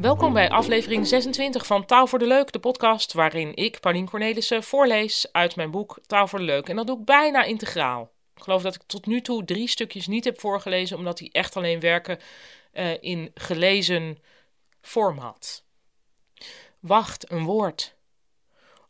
Welkom bij aflevering 26 van Taal voor de Leuk, de podcast waarin ik, Paulien Cornelissen, voorlees uit mijn boek Taal voor de Leuk. En dat doe ik bijna integraal. Ik geloof dat ik tot nu toe drie stukjes niet heb voorgelezen, omdat die echt alleen werken uh, in gelezen format. Wacht, een woord.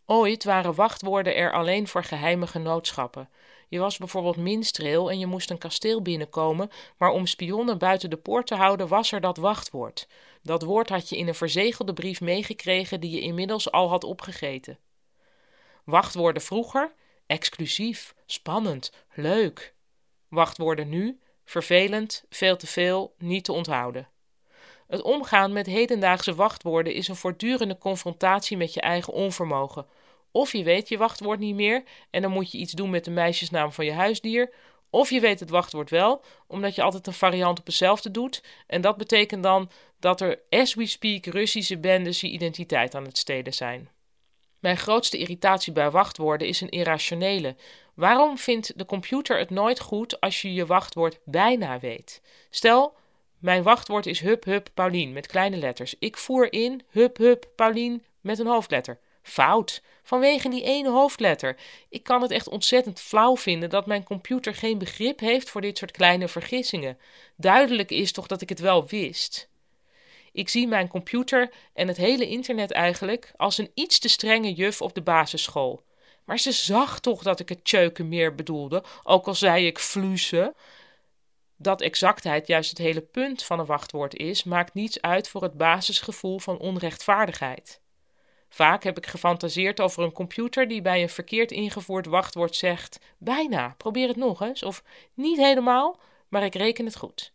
Ooit waren wachtwoorden er alleen voor geheime genootschappen. Je was bijvoorbeeld minstreel en je moest een kasteel binnenkomen, maar om spionnen buiten de poort te houden was er dat wachtwoord. Dat woord had je in een verzegelde brief meegekregen die je inmiddels al had opgegeten. Wachtwoorden vroeger, exclusief, spannend, leuk. Wachtwoorden nu, vervelend, veel te veel, niet te onthouden. Het omgaan met hedendaagse wachtwoorden is een voortdurende confrontatie met je eigen onvermogen. Of je weet je wachtwoord niet meer en dan moet je iets doen met de meisjesnaam van je huisdier. Of je weet het wachtwoord wel, omdat je altijd een variant op hetzelfde doet. En dat betekent dan dat er, as we speak, Russische bendes je identiteit aan het stelen zijn. Mijn grootste irritatie bij wachtwoorden is een irrationele. Waarom vindt de computer het nooit goed als je je wachtwoord bijna weet? Stel, mijn wachtwoord is hup hup Paulien met kleine letters. Ik voer in hup hup Paulien met een hoofdletter. Fout, vanwege die ene hoofdletter. Ik kan het echt ontzettend flauw vinden dat mijn computer geen begrip heeft voor dit soort kleine vergissingen. Duidelijk is toch dat ik het wel wist. Ik zie mijn computer en het hele internet eigenlijk als een iets te strenge juf op de basisschool. Maar ze zag toch dat ik het tjeuken meer bedoelde, ook al zei ik flusen. Dat exactheid juist het hele punt van een wachtwoord is, maakt niets uit voor het basisgevoel van onrechtvaardigheid. Vaak heb ik gefantaseerd over een computer die bij een verkeerd ingevoerd wachtwoord zegt: bijna, probeer het nog eens, of niet helemaal, maar ik reken het goed.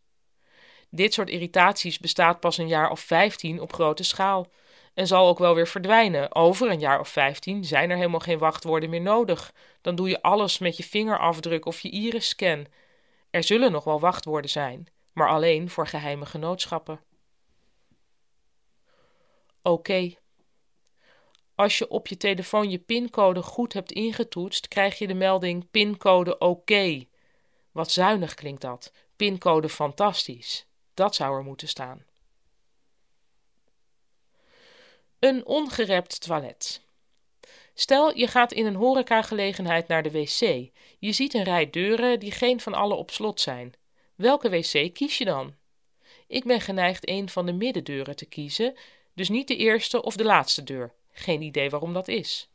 Dit soort irritaties bestaat pas een jaar of vijftien op grote schaal en zal ook wel weer verdwijnen. Over een jaar of vijftien zijn er helemaal geen wachtwoorden meer nodig. Dan doe je alles met je vingerafdruk of je iris-scan. Er zullen nog wel wachtwoorden zijn, maar alleen voor geheime genootschappen. Oké. Als je op je telefoon je pincode goed hebt ingetoetst, krijg je de melding pincode oké. Wat zuinig klinkt dat. Pincode fantastisch. Dat zou er moeten staan. Een ongerept toilet. Stel, je gaat in een horecagelegenheid naar de wc. Je ziet een rij deuren die geen van alle op slot zijn. Welke wc kies je dan? Ik ben geneigd een van de middendeuren te kiezen, dus niet de eerste of de laatste deur. Geen idee waarom dat is.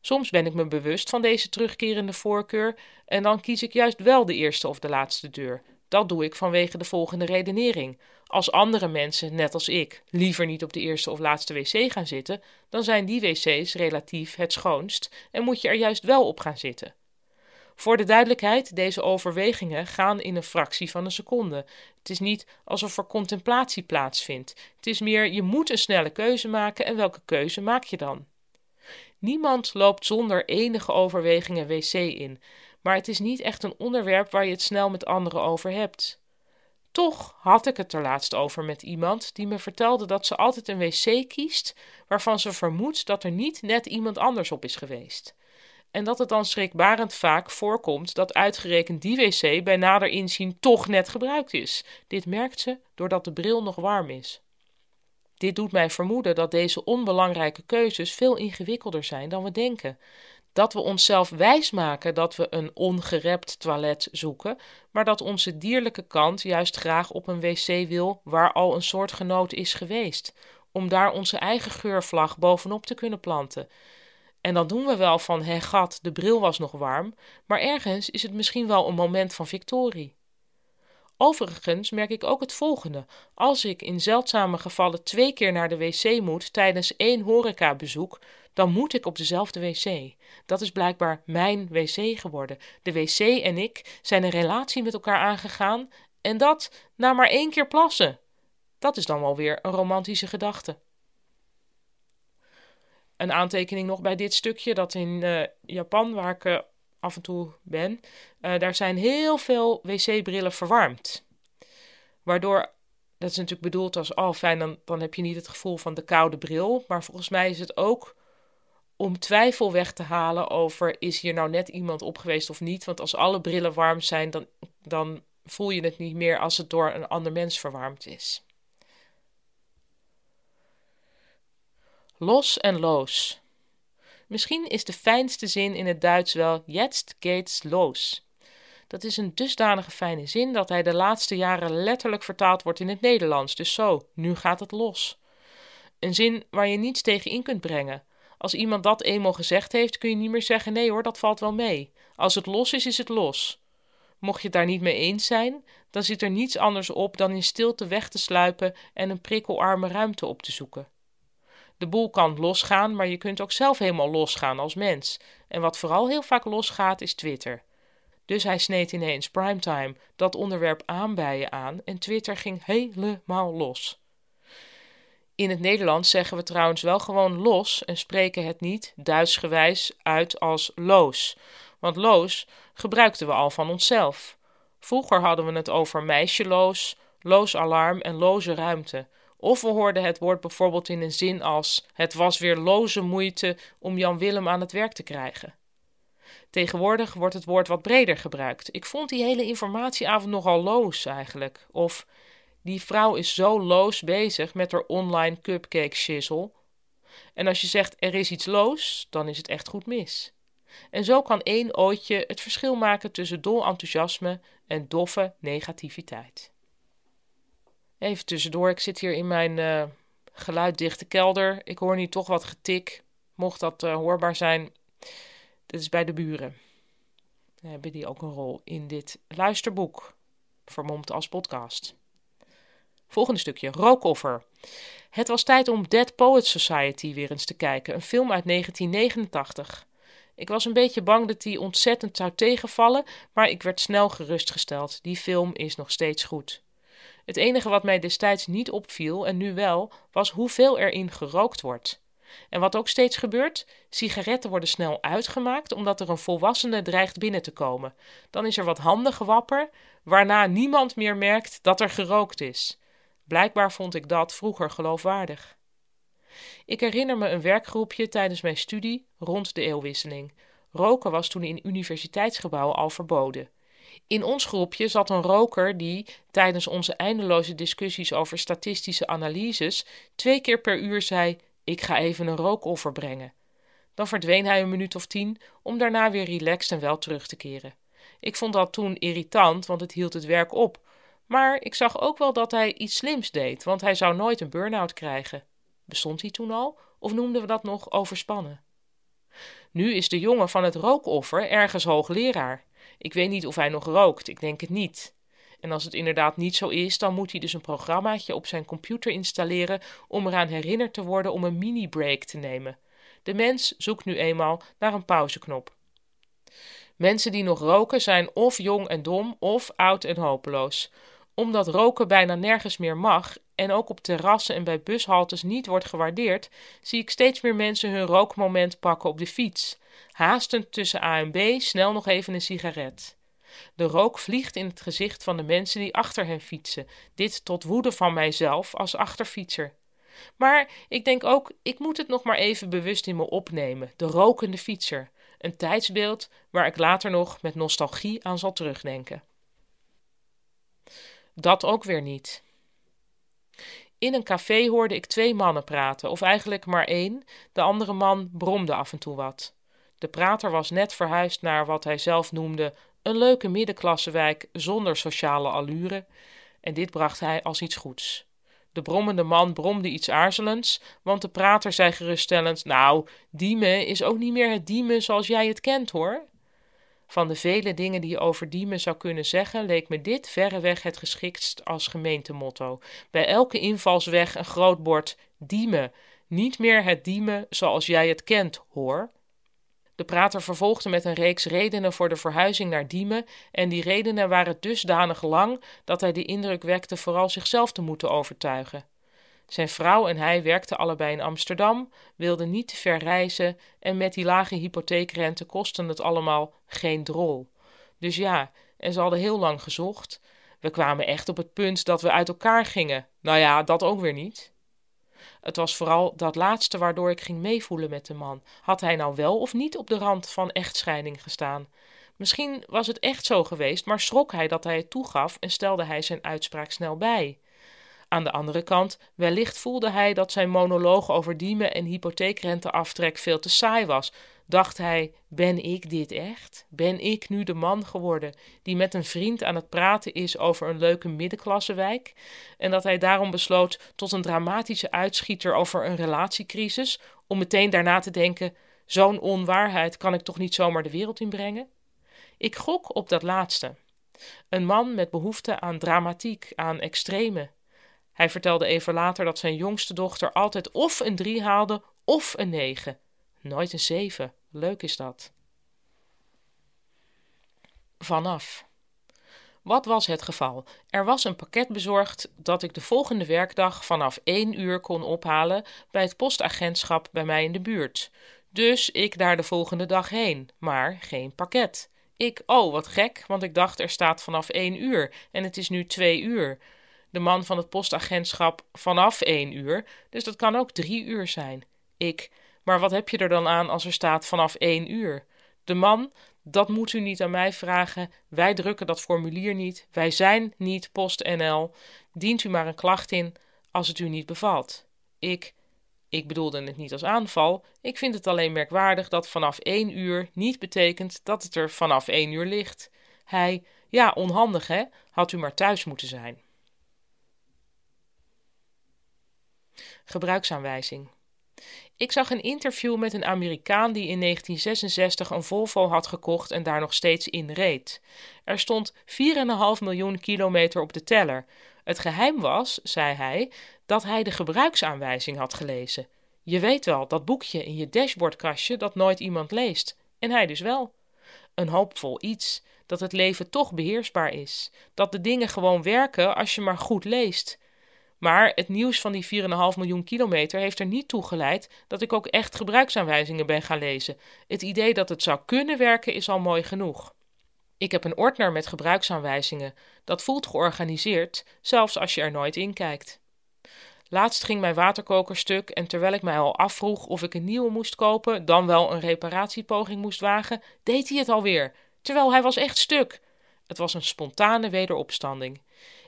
Soms ben ik me bewust van deze terugkerende voorkeur en dan kies ik juist wel de eerste of de laatste deur. Dat doe ik vanwege de volgende redenering. Als andere mensen, net als ik, liever niet op de eerste of laatste wc gaan zitten, dan zijn die wc's relatief het schoonst en moet je er juist wel op gaan zitten. Voor de duidelijkheid, deze overwegingen gaan in een fractie van een seconde. Het is niet alsof er contemplatie plaatsvindt. Het is meer je moet een snelle keuze maken en welke keuze maak je dan? Niemand loopt zonder enige overwegingen wc in, maar het is niet echt een onderwerp waar je het snel met anderen over hebt. Toch had ik het er laatst over met iemand die me vertelde dat ze altijd een wc kiest waarvan ze vermoedt dat er niet net iemand anders op is geweest en dat het dan schrikbarend vaak voorkomt dat uitgerekend die wc bij nader inzien toch net gebruikt is. Dit merkt ze doordat de bril nog warm is. Dit doet mij vermoeden dat deze onbelangrijke keuzes veel ingewikkelder zijn dan we denken. Dat we onszelf wijsmaken dat we een ongerept toilet zoeken, maar dat onze dierlijke kant juist graag op een wc wil waar al een soortgenoot is geweest, om daar onze eigen geurvlag bovenop te kunnen planten. En dan doen we wel van, hé gat, de bril was nog warm, maar ergens is het misschien wel een moment van victorie. Overigens merk ik ook het volgende. Als ik in zeldzame gevallen twee keer naar de wc moet tijdens één horecabezoek, dan moet ik op dezelfde wc. Dat is blijkbaar mijn wc geworden. De wc en ik zijn een relatie met elkaar aangegaan en dat na maar één keer plassen. Dat is dan wel weer een romantische gedachte een aantekening nog bij dit stukje, dat in uh, Japan, waar ik uh, af en toe ben, uh, daar zijn heel veel wc-brillen verwarmd. Waardoor, dat is natuurlijk bedoeld als, oh fijn, dan, dan heb je niet het gevoel van de koude bril. Maar volgens mij is het ook om twijfel weg te halen over, is hier nou net iemand op geweest of niet? Want als alle brillen warm zijn, dan, dan voel je het niet meer als het door een ander mens verwarmd is. Los en loos. Misschien is de fijnste zin in het Duits wel jetzt geht's los. Dat is een dusdanige fijne zin dat hij de laatste jaren letterlijk vertaald wordt in het Nederlands. Dus zo, nu gaat het los. Een zin waar je niets tegen in kunt brengen. Als iemand dat eenmaal gezegd heeft, kun je niet meer zeggen: nee hoor, dat valt wel mee. Als het los is, is het los. Mocht je het daar niet mee eens zijn, dan zit er niets anders op dan in stilte weg te sluipen en een prikkelarme ruimte op te zoeken. De boel kan losgaan, maar je kunt ook zelf helemaal losgaan als mens. En wat vooral heel vaak losgaat, is Twitter. Dus hij sneed ineens primetime dat onderwerp aanbijen aan en Twitter ging helemaal los. In het Nederlands zeggen we trouwens wel gewoon los en spreken het niet Duitsgewijs uit als loos. Want loos gebruikten we al van onszelf. Vroeger hadden we het over meisjeloos, loos alarm en loze ruimte. Of we hoorden het woord bijvoorbeeld in een zin als: Het was weer loze moeite om Jan Willem aan het werk te krijgen. Tegenwoordig wordt het woord wat breder gebruikt. Ik vond die hele informatieavond nogal loos eigenlijk. Of die vrouw is zo loos bezig met haar online cupcake shizzle. En als je zegt er is iets loos, dan is het echt goed mis. En zo kan één ootje het verschil maken tussen dol enthousiasme en doffe negativiteit. Even tussendoor, ik zit hier in mijn uh, geluiddichte kelder. Ik hoor nu toch wat getik. Mocht dat uh, hoorbaar zijn, dit is bij de buren. hebben die ook een rol in dit luisterboek, vermomd als podcast. Volgende stukje, rookoffer. Het was tijd om Dead Poets Society weer eens te kijken, een film uit 1989. Ik was een beetje bang dat die ontzettend zou tegenvallen, maar ik werd snel gerustgesteld. Die film is nog steeds goed. Het enige wat mij destijds niet opviel, en nu wel, was hoeveel erin gerookt wordt. En wat ook steeds gebeurt, sigaretten worden snel uitgemaakt omdat er een volwassene dreigt binnen te komen. Dan is er wat gewapper, waarna niemand meer merkt dat er gerookt is. Blijkbaar vond ik dat vroeger geloofwaardig. Ik herinner me een werkgroepje tijdens mijn studie rond de eeuwwisseling. Roken was toen in universiteitsgebouwen al verboden. In ons groepje zat een roker die tijdens onze eindeloze discussies over statistische analyses twee keer per uur zei: Ik ga even een rookoffer brengen. Dan verdween hij een minuut of tien om daarna weer relaxed en wel terug te keren. Ik vond dat toen irritant, want het hield het werk op. Maar ik zag ook wel dat hij iets slims deed, want hij zou nooit een burn-out krijgen. Bestond hij toen al, of noemden we dat nog overspannen? Nu is de jongen van het rookoffer ergens hoogleraar. Ik weet niet of hij nog rookt, ik denk het niet. En als het inderdaad niet zo is, dan moet hij dus een programmaatje op zijn computer installeren om eraan herinnerd te worden om een mini-break te nemen. De mens zoekt nu eenmaal naar een pauzeknop. Mensen die nog roken zijn of jong en dom of oud en hopeloos. Omdat roken bijna nergens meer mag en ook op terrassen en bij bushaltes niet wordt gewaardeerd, zie ik steeds meer mensen hun rookmoment pakken op de fiets. Haastend tussen A en B, snel nog even een sigaret. De rook vliegt in het gezicht van de mensen die achter hen fietsen. Dit tot woede van mijzelf als achterfietser. Maar ik denk ook, ik moet het nog maar even bewust in me opnemen. De rokende fietser. Een tijdsbeeld waar ik later nog met nostalgie aan zal terugdenken. Dat ook weer niet. In een café hoorde ik twee mannen praten, of eigenlijk maar één. De andere man bromde af en toe wat. De prater was net verhuisd naar wat hij zelf noemde een leuke middenklassewijk zonder sociale allure, en dit bracht hij als iets goeds. De brommende man bromde iets aarzelends, want de prater zei geruststellend: Nou, Diemen is ook niet meer het Diemen zoals jij het kent hoor. Van de vele dingen die je over Diemen zou kunnen zeggen, leek me dit verreweg het geschiktst als gemeentemotto. Bij elke invalsweg een groot bord: Diemen. Niet meer het Diemen zoals jij het kent hoor. De prater vervolgde met een reeks redenen voor de verhuizing naar Diemen, en die redenen waren dusdanig lang dat hij de indruk wekte vooral zichzelf te moeten overtuigen. Zijn vrouw en hij werkten allebei in Amsterdam, wilden niet te ver reizen en met die lage hypotheekrente kostte het allemaal geen drol. Dus ja, en ze hadden heel lang gezocht. We kwamen echt op het punt dat we uit elkaar gingen. Nou ja, dat ook weer niet. Het was vooral dat laatste waardoor ik ging meevoelen met de man. Had hij nou wel of niet op de rand van echtscheiding gestaan? Misschien was het echt zo geweest, maar schrok hij dat hij het toegaf en stelde hij zijn uitspraak snel bij. Aan de andere kant, wellicht voelde hij dat zijn monoloog over diemen en hypotheekrenteaftrek veel te saai was. Dacht hij: Ben ik dit echt? Ben ik nu de man geworden die met een vriend aan het praten is over een leuke middenklassewijk? En dat hij daarom besloot tot een dramatische uitschieter over een relatiecrisis, om meteen daarna te denken: Zo'n onwaarheid kan ik toch niet zomaar de wereld inbrengen? Ik gok op dat laatste. Een man met behoefte aan dramatiek, aan extreme. Hij vertelde even later dat zijn jongste dochter altijd of een drie haalde of een negen. Nooit een zeven. Leuk is dat. Vanaf. Wat was het geval? Er was een pakket bezorgd dat ik de volgende werkdag vanaf één uur kon ophalen bij het postagentschap bij mij in de buurt. Dus ik daar de volgende dag heen, maar geen pakket. Ik, oh wat gek, want ik dacht er staat vanaf één uur en het is nu twee uur. De man van het postagentschap vanaf één uur, dus dat kan ook drie uur zijn. Ik, maar wat heb je er dan aan als er staat vanaf één uur? De man, dat moet u niet aan mij vragen. Wij drukken dat formulier niet. Wij zijn niet PostNL. Dient u maar een klacht in als het u niet bevalt. Ik, ik bedoelde het niet als aanval. Ik vind het alleen merkwaardig dat vanaf één uur niet betekent dat het er vanaf één uur ligt. Hij, ja, onhandig hè, had u maar thuis moeten zijn. Gebruiksaanwijzing. Ik zag een interview met een Amerikaan die in 1966 een Volvo had gekocht en daar nog steeds in reed. Er stond 4,5 miljoen kilometer op de teller. Het geheim was, zei hij, dat hij de gebruiksaanwijzing had gelezen. Je weet wel, dat boekje in je dashboardkastje dat nooit iemand leest. En hij dus wel. Een hoopvol iets, dat het leven toch beheersbaar is. Dat de dingen gewoon werken als je maar goed leest. Maar het nieuws van die 4,5 miljoen kilometer heeft er niet toe geleid dat ik ook echt gebruiksaanwijzingen ben gaan lezen. Het idee dat het zou kunnen werken is al mooi genoeg. Ik heb een ordner met gebruiksaanwijzingen. Dat voelt georganiseerd, zelfs als je er nooit in kijkt. Laatst ging mijn waterkoker stuk en terwijl ik mij al afvroeg of ik een nieuwe moest kopen, dan wel een reparatiepoging moest wagen, deed hij het alweer, terwijl hij was echt stuk. Het was een spontane wederopstanding.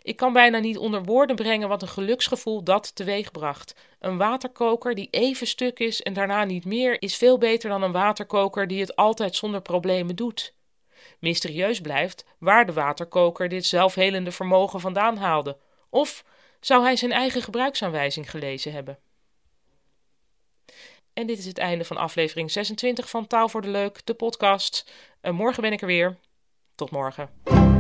Ik kan bijna niet onder woorden brengen wat een geluksgevoel dat teweegbracht. Een waterkoker die even stuk is en daarna niet meer, is veel beter dan een waterkoker die het altijd zonder problemen doet. Mysterieus blijft waar de waterkoker dit zelfhelende vermogen vandaan haalde. Of zou hij zijn eigen gebruiksaanwijzing gelezen hebben? En dit is het einde van aflevering 26 van Taal voor de Leuk, de podcast. En morgen ben ik er weer. Tot morgen.